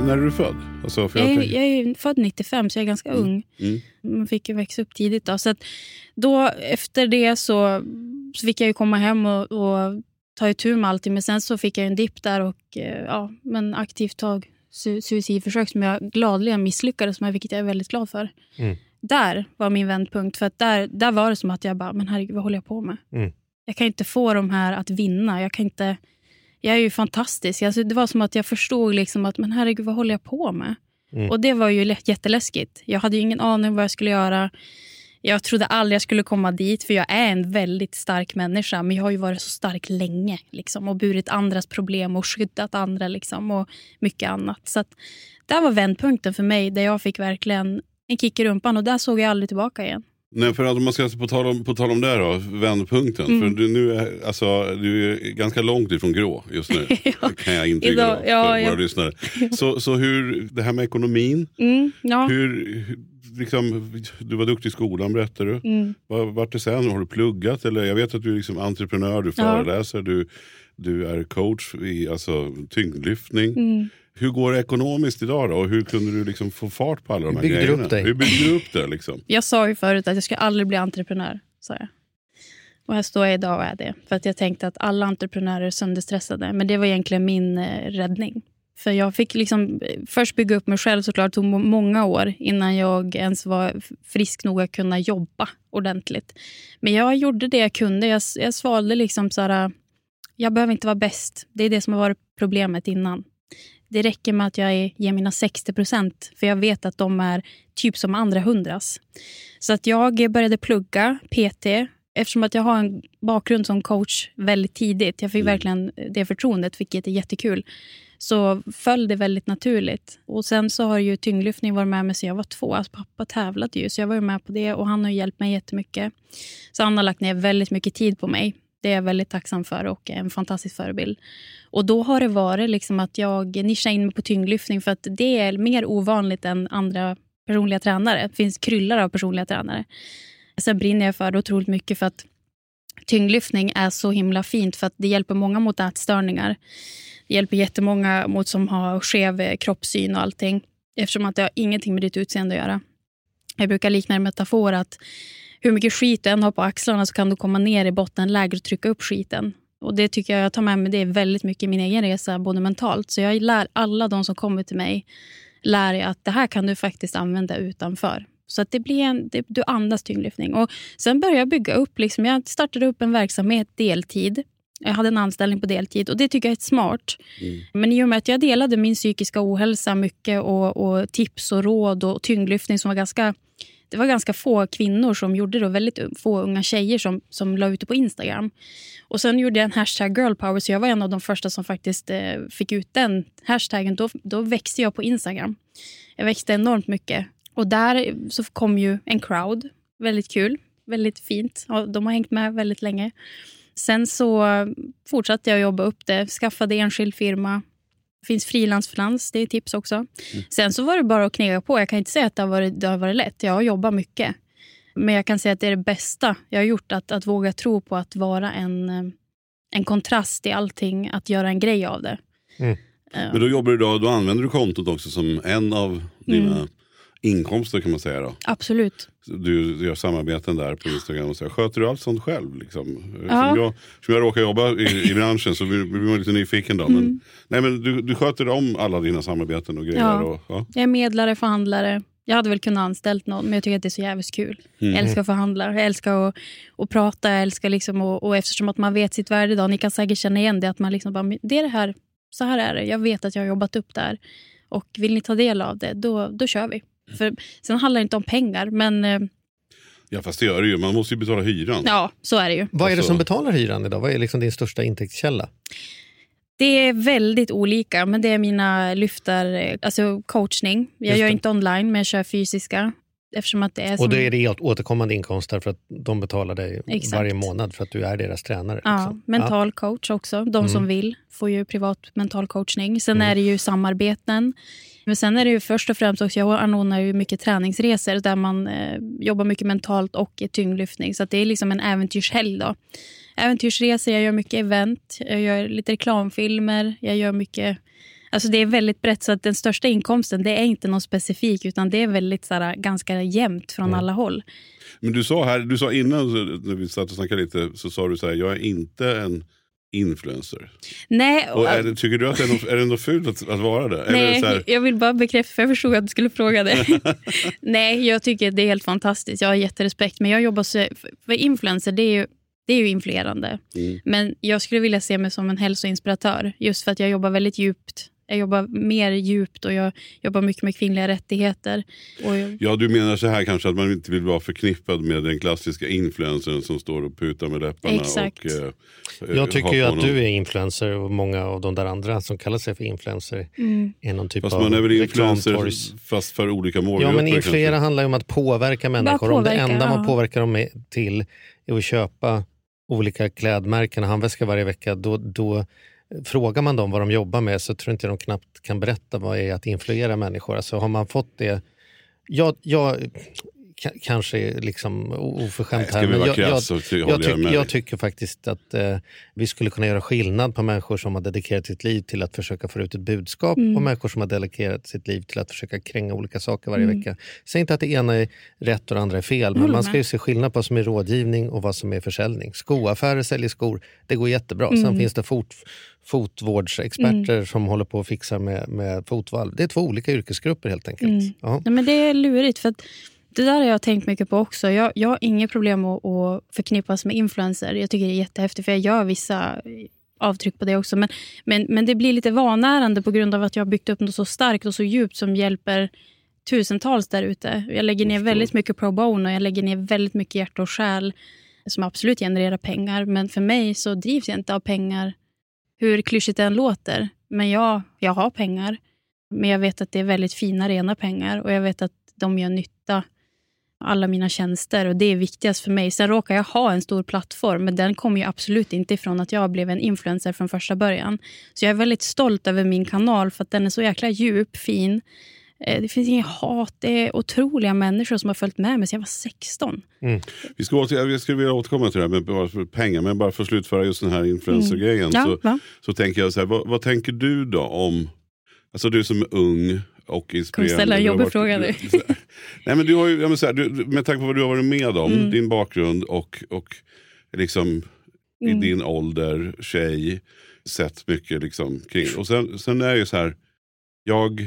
När är du född? Alltså, jag, är, jag är född 95, så jag är ganska mm. ung. Mm. Man fick ju växa upp tidigt. Då. Så att då, efter det så, så fick jag ju komma hem och, och ta itu med allting. Men sen så fick jag en dipp där och eh, ja, men aktivt tag su suicidförsök som jag gladeligen misslyckades med, vilket jag är väldigt glad för. Mm. Där var min vändpunkt. För där, där var det som att jag bara, men herregud, vad håller jag på med? Mm. Jag kan inte få de här att vinna. Jag kan inte... Jag är ju fantastisk. Alltså, det var som att jag förstod liksom att, men herregud, vad håller jag på med? Mm. Och det var ju jätteläskigt. Jag hade ingen aning vad jag skulle göra. Jag trodde aldrig jag skulle komma dit, för jag är en väldigt stark människa. Men jag har ju varit så stark länge liksom, och burit andras problem och skyddat andra liksom, och mycket annat. Så att, där var vändpunkten för mig, där jag fick verkligen en kick i rumpan och där såg jag aldrig tillbaka igen. Nej, för att om man ska på tal om, på tal om det då, vändpunkten. Mm. För du, nu är, alltså, du är ganska långt ifrån grå just nu. ja. Kan jag intyga Idag, då, för ja. våra lyssnare. Så, så hur, det här med ekonomin. Mm, ja. hur, liksom, du var duktig i skolan berättade du. Mm. Vart det sen? Har du pluggat? Eller, jag vet att du är liksom entreprenör, du föreläser, du, du är coach i alltså, tyngdlyftning. Mm. Hur går det ekonomiskt idag då? Och hur kunde du liksom få fart på alla de här grejerna? Upp dig. Hur byggde du upp det? Liksom? Jag sa ju förut att jag skulle aldrig bli entreprenör. Sa jag. Och här står jag idag och är det. För att jag tänkte att alla entreprenörer är sönderstressade. Men det var egentligen min eh, räddning. För jag fick liksom eh, först bygga upp mig själv såklart. Det tog många år innan jag ens var frisk nog att kunna jobba ordentligt. Men jag gjorde det jag kunde. Jag, jag svalde liksom så här, jag behöver inte vara bäst. Det är det som har varit problemet innan. Det räcker med att jag är, ger mina 60 procent för jag vet att de är typ som andra hundras. Så att jag började plugga PT eftersom att jag har en bakgrund som coach väldigt tidigt. Jag fick mm. verkligen det förtroendet, vilket är jättekul. Så föll det väldigt naturligt. Och Sen så har ju tyngdlyftning varit med mig sedan jag var två. Alltså pappa tävlade ju, så jag var med på det och han har hjälpt mig jättemycket. Så han har lagt ner väldigt mycket tid på mig. Det är jag väldigt tacksam för och en fantastisk förebild. Och Då har det varit liksom att jag nischar in mig på tyngdlyftning för att det är mer ovanligt än andra personliga tränare. Det finns kryllar av personliga tränare. Sen brinner jag för det otroligt mycket för att tyngdlyftning är så himla fint för att det hjälper många mot ätstörningar. Det hjälper jättemånga mot som har skev kroppssyn och allting eftersom att det har ingenting med ditt utseende att göra. Jag brukar likna det med metafor att hur mycket skit du än har på axlarna så kan du komma ner i bottenläge och trycka upp skiten. Och Det tycker jag jag tar med mig det väldigt mycket i min egen resa, både mentalt. Så jag lär alla de som kommer till mig lär jag att det här kan du faktiskt använda utanför. Så att det blir en, det, du andas tyngdlyftning. Och sen började jag bygga upp. Liksom, jag startade upp en verksamhet deltid. Jag hade en anställning på deltid och det tycker jag är smart. Mm. Men i och med att jag delade min psykiska ohälsa mycket och, och tips och råd och tyngdlyftning som var ganska det var ganska få kvinnor som gjorde det och väldigt få unga tjejer som, som la ut det på Instagram. Och Sen gjorde jag en hashtag girlpower så jag var en av de första som faktiskt eh, fick ut den hashtaggen. Då, då växte jag på Instagram. Jag växte enormt mycket. Och där så kom ju en crowd. Väldigt kul. Väldigt fint. De har hängt med väldigt länge. Sen så fortsatte jag jobba upp det. Skaffade enskild firma. Det finns frilansfinans, det är tips också. Mm. Sen så var det bara att knega på. Jag kan inte säga att det har varit, det har varit lätt. Jag har jobbat mycket. Men jag kan säga att det är det bästa jag har gjort. Att, att våga tro på att vara en, en kontrast i allting. Att göra en grej av det. Mm. Men då jobbar du då, då använder du kontot också som en av dina mm inkomster kan man säga då? Absolut. Du, gör samarbeten där på Instagram och så. Sköter du allt sånt själv? Liksom? Ja. Som, jag, som jag råkar jobba i, i branschen så blir, man lite nyfiken då. Men, mm. nej, men du, du sköter om alla dina samarbeten och grejer? Ja. Och, ja. Jag är medlare, förhandlare. Jag hade väl kunnat anställt någon, men jag tycker att det är så jävligt kul. Mm. Jag älskar att förhandla, jag älskar att, att prata, jag älskar liksom och, och eftersom att man vet sitt värde idag, ni kan säkert känna igen det, att man liksom bara, det är det här, så här är det, jag vet att jag har jobbat upp där. Och vill ni ta del av det, då, då kör vi. För sen handlar det inte om pengar, men... Eh, ja, fast det gör det ju. Man måste ju betala hyran. Ja, så är det ju. Vad är det som betalar hyran idag? Vad är liksom din största intäktskälla? Det är väldigt olika, men det är mina lyftar, eh, alltså coachning. Jag gör inte online, men jag kör fysiska. Eftersom att det är som... Och då är det återkommande inkomster för att de betalar dig Exakt. varje månad för att du är deras tränare? Ja, liksom. mental ja. coach också. De mm. som vill får ju privat mental coachning. Sen mm. är det ju samarbeten. Men sen är det ju först och främst också, jag anordnar ju mycket träningsresor där man eh, jobbar mycket mentalt och i tyngdlyftning. Så det är liksom en äventyrshelg. Då. Äventyrsresor, jag gör mycket event, jag gör lite reklamfilmer, jag gör mycket Alltså det är väldigt brett, så att den största inkomsten det är inte någon specifik utan det är väldigt så här, ganska jämnt från mm. alla håll. Men du sa här, du sa innan när vi satt och snackade lite, så sa du så här, jag är inte en influencer. Nej, och är det, tycker du att det är något, är det något fult att, att vara det? Nej, det jag vill bara bekräfta, för jag förstod att du skulle fråga det. nej, jag tycker det är helt fantastiskt. Jag har jätterespekt. Men jag jobbar så, för influencer, det är ju, det är ju influerande. Mm. Men jag skulle vilja se mig som en hälsoinspiratör. Just för att jag jobbar väldigt djupt jag jobbar mer djupt och jag jobbar mycket med kvinnliga rättigheter. Jag... Ja, du menar så här kanske att man inte vill vara förknippad med den klassiska influencern som står och putar med läpparna. Exakt. Och, eh, jag tycker ju att du är influencer och många av de där andra som kallar sig för influencer mm. är någon typ fast av man är väl influencer fast för olika målgrupper. Ja, men influera handlar ju om att påverka människor. Påverka, om det enda ja. man påverkar dem till är att köpa olika klädmärken och handväska varje vecka, då, då Frågar man dem vad de jobbar med så tror jag inte de knappt kan berätta vad det är att influera människor. Alltså har man fått det... Jag, jag, kanske är liksom oförskämt här. Men jag, jag, jag, tyck, jag, tycker faktiskt att eh, vi skulle kunna göra skillnad på människor som har dedikerat sitt liv till att försöka få ut ett budskap mm. och människor som har dedikerat sitt liv till att försöka kränga olika saker varje mm. vecka. Säg inte att det ena är rätt och det andra är fel, men man ska ju se skillnad på vad som är rådgivning och vad som är försäljning. Skoaffärer säljer skor, det går jättebra. Mm. Sen finns det fort, fotvårdsexperter mm. som håller på och fixar med, med fotvalv. Det är två olika yrkesgrupper helt enkelt. Mm. Ja. Nej, men det är lurigt. för att det där har jag tänkt mycket på också. Jag, jag har inget problem att, att förknippas med influencer. Jag tycker det är jättehäftigt för jag gör vissa avtryck på det också. Men, men, men det blir lite vanärande på grund av att jag har byggt upp något så starkt och så djupt som hjälper tusentals där ute. Jag lägger ner väldigt mycket pro bono, jag lägger ner väldigt mycket hjärta och själ som absolut genererar pengar. Men för mig så drivs jag inte av pengar, hur klyschigt det än låter. Men ja, jag har pengar. Men jag vet att det är väldigt fina, rena pengar och jag vet att de gör nytta. Alla mina tjänster och det är viktigast för mig. Sen råkar jag ha en stor plattform men den kommer ju absolut inte ifrån att jag blev en influencer från första början. Så jag är väldigt stolt över min kanal för att den är så jäkla djup, fin det finns inget hat. Det är otroliga människor som har följt med mig sedan jag var 16. Mm. Vi ska åter, jag skulle vilja återkomma till det här med pengar, men bara för att slutföra just den här influencer-grejen. Mm. Ja, så, så tänker jag så här, vad, vad, tänker du då om, alltså du som är ung och inspirerande. Kommer ställa en jobbig fråga nu. Nej, men du har ju, här, du, med tanke på vad du har varit med om, mm. din bakgrund och, och liksom mm. i din ålder, tjej, sett mycket liksom kring. Och sen, sen är det ju så här, jag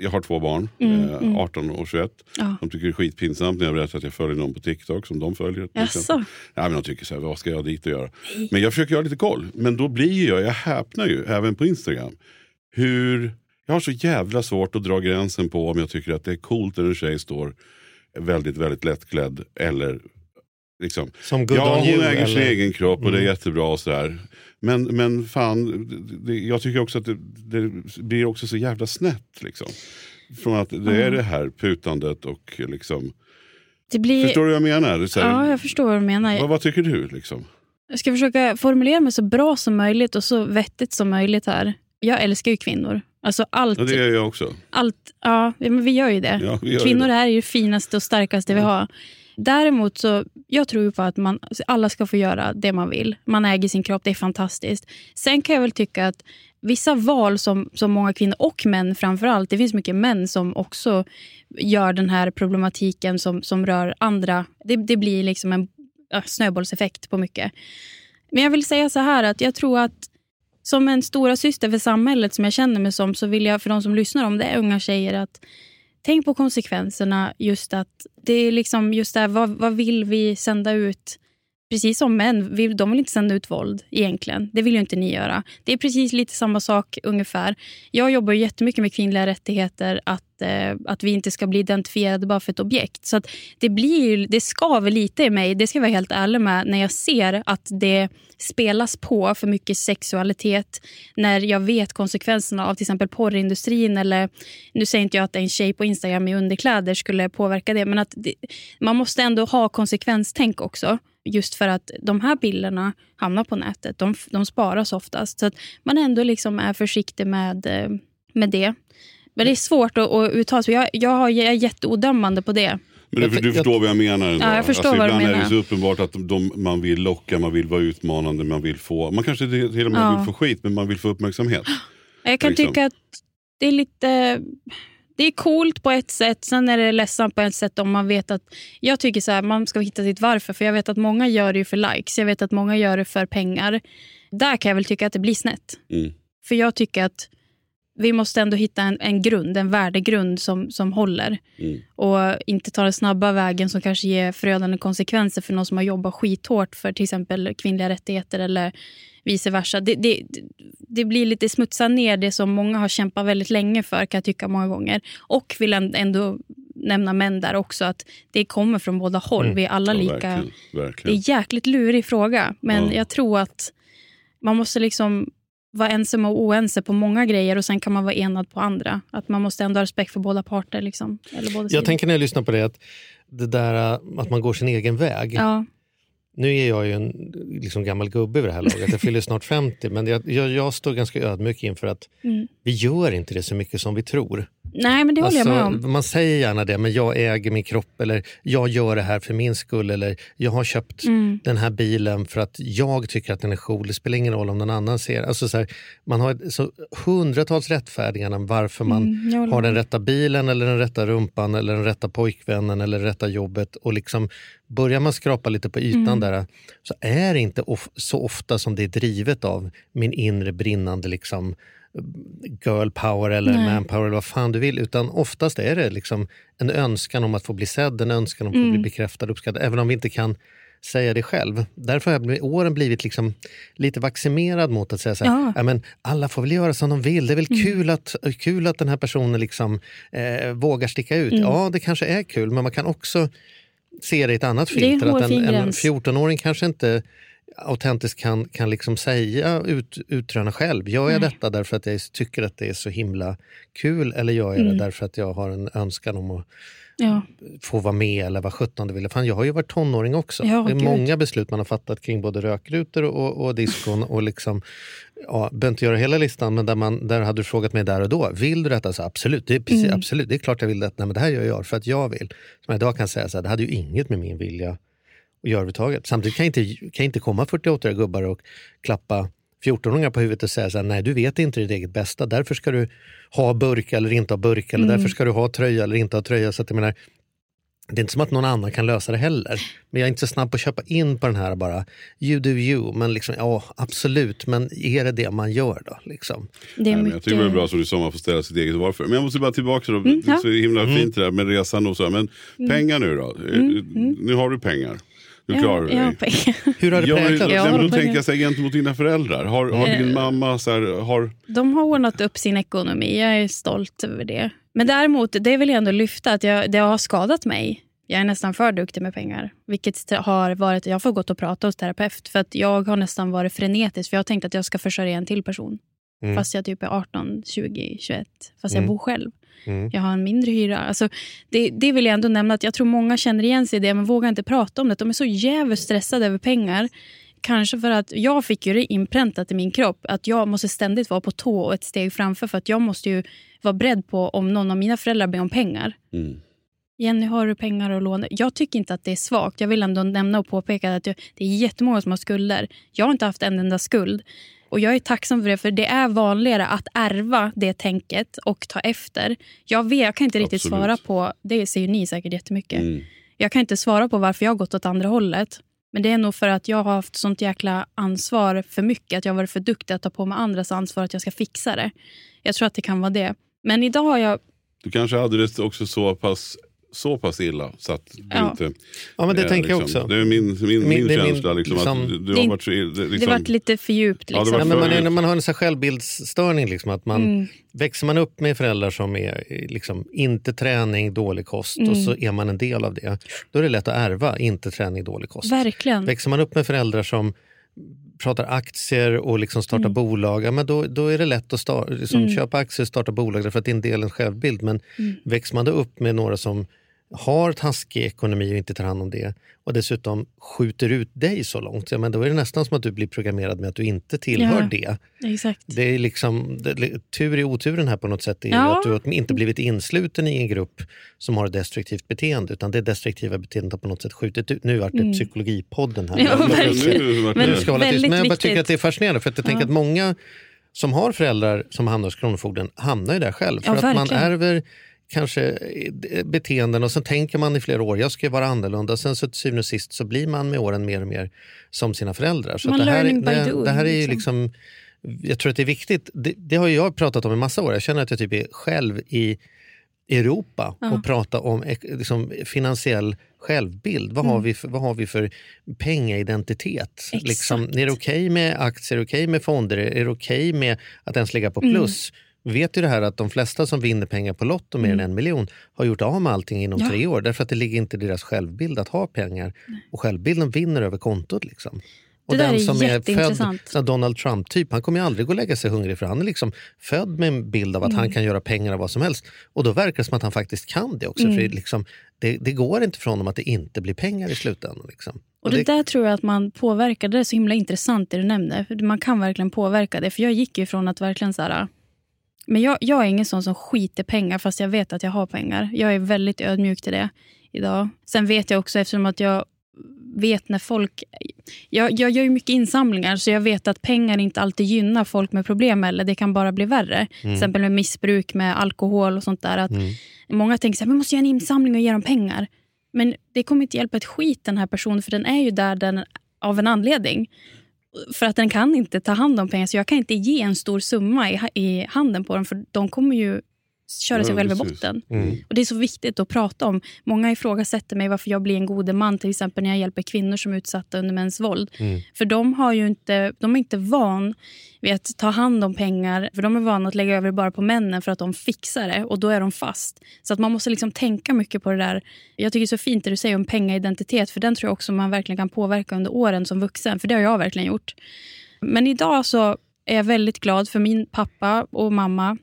jag har två barn, mm, eh, mm. 18 och 21. Ja. De tycker det är skitpinsamt när jag berättar att jag följer någon på TikTok som de följer. Ja, men de tycker så här, vad ska jag dit och göra? Nej. Men jag försöker ha lite koll. Men då blir jag, jag häpnar ju, även på Instagram. Hur, jag har så jävla svårt att dra gränsen på om jag tycker att det är coolt när en tjej står väldigt, väldigt lättklädd eller Liksom. Som ja, hon äger eller? sin egen kropp och mm. det är mm. jättebra. och sådär. Men, men fan, det, jag tycker också att det, det, blir också så jävla snett. Liksom. Från att det mm. är det här putandet och liksom... Blir... Förstår du vad jag menar? Här, ja, jag förstår vad du menar. Vad, vad tycker du? Liksom? Jag ska försöka formulera mig så bra som möjligt och så vettigt som möjligt här. Jag älskar ju kvinnor. Alltså allt, ja, det gör jag också. Allt, ja, men vi gör ju det. Ja, gör kvinnor det. är ju det finaste och starkaste ja. vi har. Däremot så jag tror på att man, alla ska få göra det man vill. Man äger sin kropp, det är fantastiskt. Sen kan jag väl tycka att vissa val som, som många kvinnor och män framförallt, det finns mycket män som också gör den här problematiken som, som rör andra. Det, det blir liksom en snöbollseffekt på mycket. Men jag vill säga så här att jag tror att som en stora syster för samhället som jag känner mig som så vill jag för de som lyssnar om det är unga tjejer att tänk på konsekvenserna. Just att det är liksom just det här, vad, vad vill vi sända ut? Precis som män, vill, de vill inte sända ut våld egentligen. Det vill ju inte ni göra. Det är precis lite samma sak ungefär. Jag jobbar jättemycket med kvinnliga rättigheter. Att, eh, att vi inte ska bli identifierade bara för ett objekt. Så att det, blir, det skaver lite i mig, det ska jag vara helt ärlig med, när jag ser att det spelas på för mycket sexualitet. När jag vet konsekvenserna av till exempel porrindustrin. Eller, nu säger inte jag att en tjej på Instagram i underkläder skulle påverka det. Men att det, man måste ändå ha konsekvenstänk också. Just för att de här bilderna hamnar på nätet. De, de sparas oftast. Så att man ändå liksom är försiktig med, eh, med det. Men det är svårt att, att uttala sig. Jag, jag, jag är jätteodömande på det. Men du, du förstår vad jag menar? Ändå. Ja, jag förstår alltså, vad ibland du menar. är det så uppenbart att de, man vill locka, man vill vara utmanande, man vill få, man kanske till och med ja. vill få skit, men man vill få uppmärksamhet. Jag kan liksom. tycka att det är lite... Det är coolt på ett sätt, sen är det ledsamt på ett sätt om man vet att... Jag tycker så här, man ska hitta sitt varför, för jag vet att många gör det för likes, jag vet att många gör det för pengar. Där kan jag väl tycka att det blir snett. Mm. För jag tycker att vi måste ändå hitta en, en grund, en värdegrund som, som håller. Mm. Och inte ta den snabba vägen som kanske ger förödande konsekvenser för någon som har jobbat skithårt för till exempel kvinnliga rättigheter eller vice versa. Det, det, det blir lite smutsa ner det som många har kämpat väldigt länge för kan jag tycka många gånger. Och vill ändå nämna män där också, att det kommer från båda håll. Mm. Vi är alla ja, lika. Verkligen, verkligen. Det är en jäkligt lurig fråga, men ja. jag tror att man måste liksom vara ensamma och oense på många grejer och sen kan man vara enad på andra. Att man måste ändå ha respekt för båda parter. Liksom, eller båda jag tänker när jag lyssnar på det, att det där att man går sin egen väg. Ja. Nu är jag ju en liksom gammal gubbe vid det här laget, jag fyller snart 50, men jag, jag, jag står ganska ödmjuk inför att mm. vi gör inte det så mycket som vi tror. Nej, men det håller alltså, jag med om. Man säger gärna det, men jag äger min kropp eller jag gör det här för min skull eller jag har köpt mm. den här bilen för att jag tycker att den är cool. Det spelar ingen roll om någon annan ser. Alltså så här, man har så hundratals rättfärdigar varför man mm, har den rätta bilen eller den rätta rumpan eller den rätta pojkvännen eller det rätta jobbet. Och liksom Börjar man skrapa lite på ytan mm. där så är det inte of så ofta som det är drivet av min inre brinnande liksom, girl power eller Nej. man power eller vad fan du vill. Utan oftast är det liksom en önskan om att få bli sedd, en önskan om att mm. få bli mm. bekräftad och uppskattad. Även om vi inte kan säga det själv. Därför har jag med åren blivit liksom lite vaccinerad mot att säga så här, ja. ja. men alla får väl göra som de vill. Det är väl mm. kul, att, kul att den här personen liksom, eh, vågar sticka ut. Mm. Ja, det kanske är kul, men man kan också se det i ett annat filter. Att en, en 14-åring kanske inte autentiskt kan, kan liksom säga, ut, utröna själv. Gör jag Nej. detta därför att jag tycker att det är så himla kul eller gör jag mm. det därför att jag har en önskan om att ja. få vara med eller vad sjutton du vill. Fan, jag har ju varit tonåring också. Ja, det är Gud. många beslut man har fattat kring både rökrutor och, och diskon. och liksom, ja, behöver inte göra hela listan, men där, man, där hade du frågat mig där och då. Vill du detta? Så absolut, det är, precis, mm. absolut, det är klart jag vill detta. Nej, men det här gör jag för att jag vill. Som jag idag kan säga, så här, det hade ju inget med min vilja att göra överhuvudtaget. Samtidigt kan inte, kan inte komma 48 gubbar och klappa 14-åringar på huvudet och säga så här, nej du vet inte ditt eget bästa, därför ska du ha burk eller inte ha burk, eller mm. därför ska du ha tröja eller inte ha tröja. Så att jag menar, det är inte som att någon annan kan lösa det heller. Men jag är inte så snabb på att köpa in på den här bara, you do you. Men liksom, ja, absolut, men är det det man gör då? Liksom? Det är mycket... Jag tycker det är bra så du sa man får ställa sitt eget varför. Men jag måste bara tillbaka, då. Mm, ja. det är så himla mm. fint det där med resan och så. Men mm. pengar nu då? Mm, mm. Nu har du pengar. Du klarar dig. Ja, Hur har det präglat? Ja, då tänker jag så här, gentemot dina föräldrar. Har, har din eh, mamma... Så här, har... De har ordnat upp sin ekonomi. Jag är stolt över det. Men däremot, det vill jag ändå lyfta, att jag, det har skadat mig. Jag är nästan för duktig med pengar. Vilket har varit, jag får gått och prata hos terapeut. För att jag har nästan varit frenetisk. För jag har tänkt att jag ska försörja en till person. Mm. Fast jag typ är 18, 20, 21. Fast mm. jag bor själv. Mm. Jag har en mindre hyra. Alltså, det, det vill jag ändå nämna. att Jag tror många känner igen sig i det men vågar inte prata om det. De är så jävligt stressade över pengar. Kanske för att jag fick ju det inpräntat i min kropp att jag måste ständigt vara på tå och ett steg framför. För att jag måste ju vara beredd på om någon av mina föräldrar ber om pengar. Mm. Jenny, har du pengar att låna? Jag tycker inte att det är svagt. Jag vill ändå nämna och påpeka att det är jättemånga som har skulder. Jag har inte haft en enda skuld. Och Jag är tacksam för det, för det är vanligare att ärva det tänket och ta efter. Jag, vet, jag kan inte riktigt Absolut. svara på, det ser ju ni säkert jättemycket. Mm. Jag kan inte svara på varför jag har gått åt andra hållet. Men det är nog för att jag har haft sånt jäkla ansvar för mycket. Att jag har varit för duktig att ta på mig andras ansvar att jag ska fixa det. Jag tror att det kan vara det. Men idag har jag... Du kanske hade det också så pass så pass illa så att du ja. inte... Ja, men det är, tänker liksom, jag också. Det är min, min, min, min känsla. Liksom, liksom, att du har varit så, liksom, det varit lite för djupt. Liksom. Ja, ja, men man, är, man har en sån självbildsstörning. Liksom, att man, mm. Växer man upp med föräldrar som är liksom, inte träning, dålig kost mm. och så är man en del av det. Då är det lätt att ärva inte träning, dålig kost. Verkligen. Växer man upp med föräldrar som pratar aktier och liksom startar mm. bolag, ja, men då, då är det lätt att start, liksom, mm. köpa aktier och starta bolag därför att det är en del av en självbild. Men mm. växer man då upp med några som har taskig ekonomi och inte tar hand om det och dessutom skjuter ut dig så långt, ja, men då är det nästan som att du blir programmerad med att du inte tillhör ja, det. Exakt. Det är liksom, det, tur i oturen här på något sätt är ja. att du inte blivit insluten i en grupp som har ett destruktivt beteende utan det destruktiva beteendet har på något sätt skjutit ut. Nu vart det mm. psykologipodden här. Ja, men, nu ska hålla tyst. Men jag bara tycker att det är fascinerande för att jag tänker att många som har föräldrar som hamnar hos Kronofogden hamnar ju där själv. För att man ärver kanske eh, beteenden och sen tänker man i flera år, jag ska vara annorlunda. Sen så till syvende och sist så blir man med åren mer och mer som sina föräldrar. Så det, här, det, det, här är liksom. liksom, jag tror att det är viktigt. Det, det, har jag pratat om i massa år. Jag känner att jag typ är själv i Europa ja. och pratar om liksom, finansiell självbild. Vad, mm. har vi för, vad har vi för pengaidentitet? Liksom, är det okej okay med aktier, är det okej okay med fonder, är det okej okay med att ens ligga på mm. plus? Mm vet ju det här att de flesta som vinner pengar på Lotto, mer mm. än en miljon, har gjort av med allting inom ja. tre år. Därför att det ligger inte i deras självbild att ha pengar. Nej. Och självbilden vinner över kontot. Liksom. Och det den som är, är född Donald Trump-typ, han kommer ju aldrig gå och lägga sig hungrig för han är liksom född med en bild av att mm. han kan göra pengar av vad som helst. Och då verkar det som att han faktiskt kan det också. Mm. För liksom, det, det, går inte från honom att det inte blir pengar i slutändan. Liksom. Och, och det, det, där tror jag att man påverkar. Det är så himla intressant det du nämnde. Man kan verkligen påverka det. För jag gick ju från att verkligen så här, men jag, jag är ingen sån som skiter pengar fast jag vet att jag har pengar. Jag är väldigt ödmjuk till det idag. Sen vet jag också eftersom att jag vet när folk... Jag, jag gör ju mycket insamlingar så jag vet att pengar inte alltid gynnar folk med problem eller det kan bara bli värre. Mm. Till exempel med missbruk med alkohol och sånt där. Att mm. Många tänker att vi måste göra en insamling och ge dem pengar. Men det kommer inte hjälpa ett skit den här personen för den är ju där den, av en anledning. För att den kan inte ta hand om pengar. Så jag kan inte ge en stor summa i, i handen på dem. För de kommer ju köra sig ja, själv i botten. Mm. Och Det är så viktigt att prata om. Många ifrågasätter mig varför jag blir en god man till exempel när jag hjälper kvinnor som är utsatta under mäns våld. Mm. För de, har ju inte, de är inte van vid att ta hand om pengar. För De är vana att lägga över det bara på männen för att de fixar det och då är de fast. Så att man måste liksom tänka mycket på det där. Jag tycker det är så fint det du säger om pengaidentitet för den tror jag också man verkligen kan påverka under åren som vuxen. För det har jag verkligen gjort. Men idag så är jag väldigt glad för min pappa och mamma.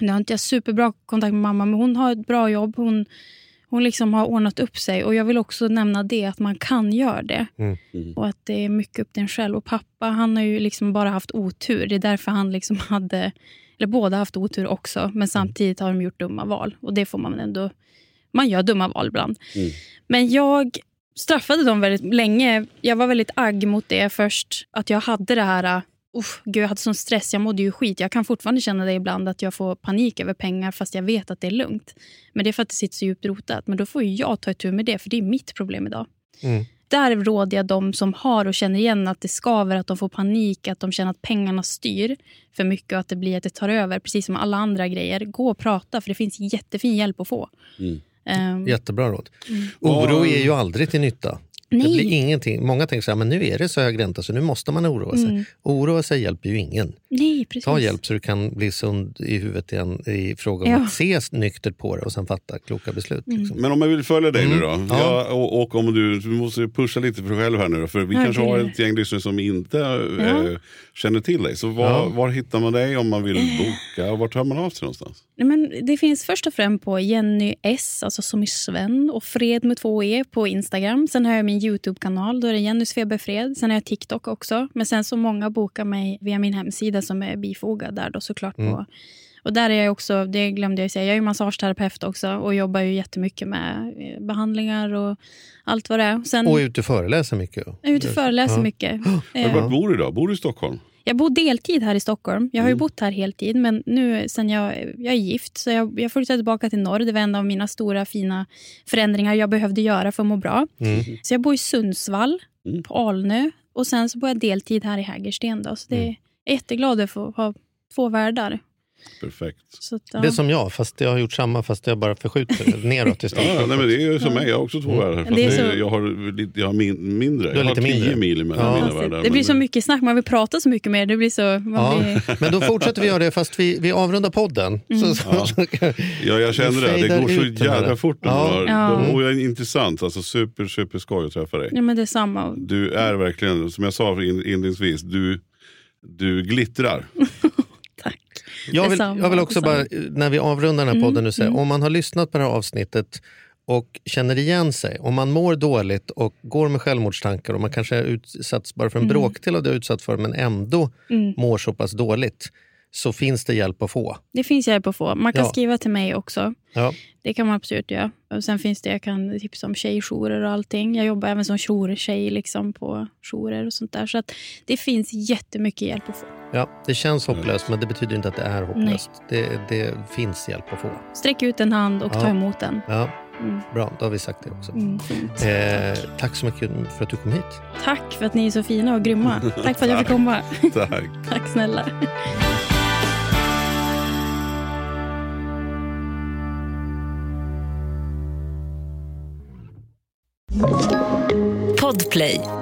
Nu har inte jag superbra kontakt med mamma, men hon har ett bra jobb. Hon, hon liksom har ordnat upp sig. Och Jag vill också nämna det, att man kan göra det. Mm. Mm. Och att det är mycket upp till en själv. Och Pappa han har ju liksom bara haft otur. Det är därför han liksom hade... Eller båda haft otur också, men mm. samtidigt har de gjort dumma val. Och det får man ändå... Man gör dumma val ibland. Mm. Men jag straffade dem väldigt länge. Jag var väldigt agg mot det först. Att jag hade det här Uff, gud, jag hade sån stress, jag mådde ju skit. Jag kan fortfarande känna det ibland att jag får panik över pengar fast jag vet att det är lugnt. Men det är för att det sitter så djupt rotat. Men då får jag ta itu med det, för det är mitt problem idag. Mm. Där råder jag de som har och känner igen att det skaver, att de får panik, att de känner att pengarna styr för mycket och att det blir att det tar över. Precis som alla andra grejer. Gå och prata, för det finns jättefin hjälp att få. Mm. Um, Jättebra råd. Mm. Oro är ju aldrig till nytta. Nej. Det blir ingenting. Många tänker så här, men nu är det så hög ränta så nu måste man oroa sig. Mm. Oroa sig hjälper ju ingen. Nej, precis. Ta hjälp så du kan bli sund i huvudet igen i fråga om ja. att se nyktert på det och sen fatta kloka beslut. Mm. Liksom. Men om jag vill följa dig mm. nu då? Ja. ja och, och, om du, du måste pusha lite för dig själv här nu då, för vi okay. kanske har ett gäng lyssnare som inte ja. äh, känner till dig. Så var, var, hittar man dig om man vill boka och var tar man av sig någonstans? Men det finns först och främst på Jenny S, alltså som i Sven, och Fred med två E på Instagram. Sen har jag min Youtube-kanal, då är det Jennys feberfred. Sen har jag TikTok också. Men sen så många bokar mig via min hemsida som är bifogad där då såklart. Mm. På. Och där är jag också, det glömde jag säga, jag är massageterapeut också och jobbar ju jättemycket med eh, behandlingar och allt vad det är. Sen, och är ute och föreläser mycket. Jag är ute och föreläser ja. mycket. Men vart bor du då? Bor du i Stockholm? Jag bor deltid här i Stockholm. Jag har mm. ju bott här heltid, men nu sen jag, jag är gift så jag, jag flyttade tillbaka till norr. Det var en av mina stora fina förändringar jag behövde göra för att må bra. Mm. Så jag bor i Sundsvall, mm. på Alnö och sen så bor jag deltid här i Hägersten. Då. Så det, mm. jag är jätteglad att få ha två världar. Perfekt. Så att, ja. Det är som jag, fast jag har gjort samma fast jag bara förskjuter neråt istället. ja, nej, men det är som mig, jag har också två mm. världar. Det är så... Jag har, jag har min, mindre, jag har tio mindre. mil mellan ja. mina världar. Det blir så mycket snack, man vill prata så mycket mer. Det blir så, ja. blir... Men då fortsätter vi göra det fast vi, vi avrundar podden. Mm. Så, ja. ja, jag känner det. Det går så jävla fort. Ja. Ja. Och jag är intressant, alltså super, super skoj att träffa dig. Ja, men det är samma. Du är verkligen, som jag sa inledningsvis, du, du glittrar. Jag vill, jag vill också bara, när vi avrundar den här podden, nu säga, mm. om man har lyssnat på det här avsnittet och känner igen sig, om man mår dåligt och går med självmordstankar och man kanske är utsatts bara för en mm. bråkdel av det utsatt för men ändå mm. mår så pass dåligt så finns det hjälp att få. Det finns hjälp att få. Man kan ja. skriva till mig också. Ja. Det kan man absolut göra. Och sen finns det, jag kan tipsa om tjejjourer och allting. Jag jobbar även som jourtjej liksom på jourer och sånt där. Så att det finns jättemycket hjälp att få. Ja, det känns hopplöst men det betyder inte att det är hopplöst. Det, det, finns hjälp att få. Sträck ut en hand och ja. ta emot den. Ja. Mm. Bra, då har vi sagt det också. Mm, eh, tack så mycket för att du kom hit. Tack för att ni är så fina och grymma. Tack för att jag fick komma. tack. tack snälla. Podplay.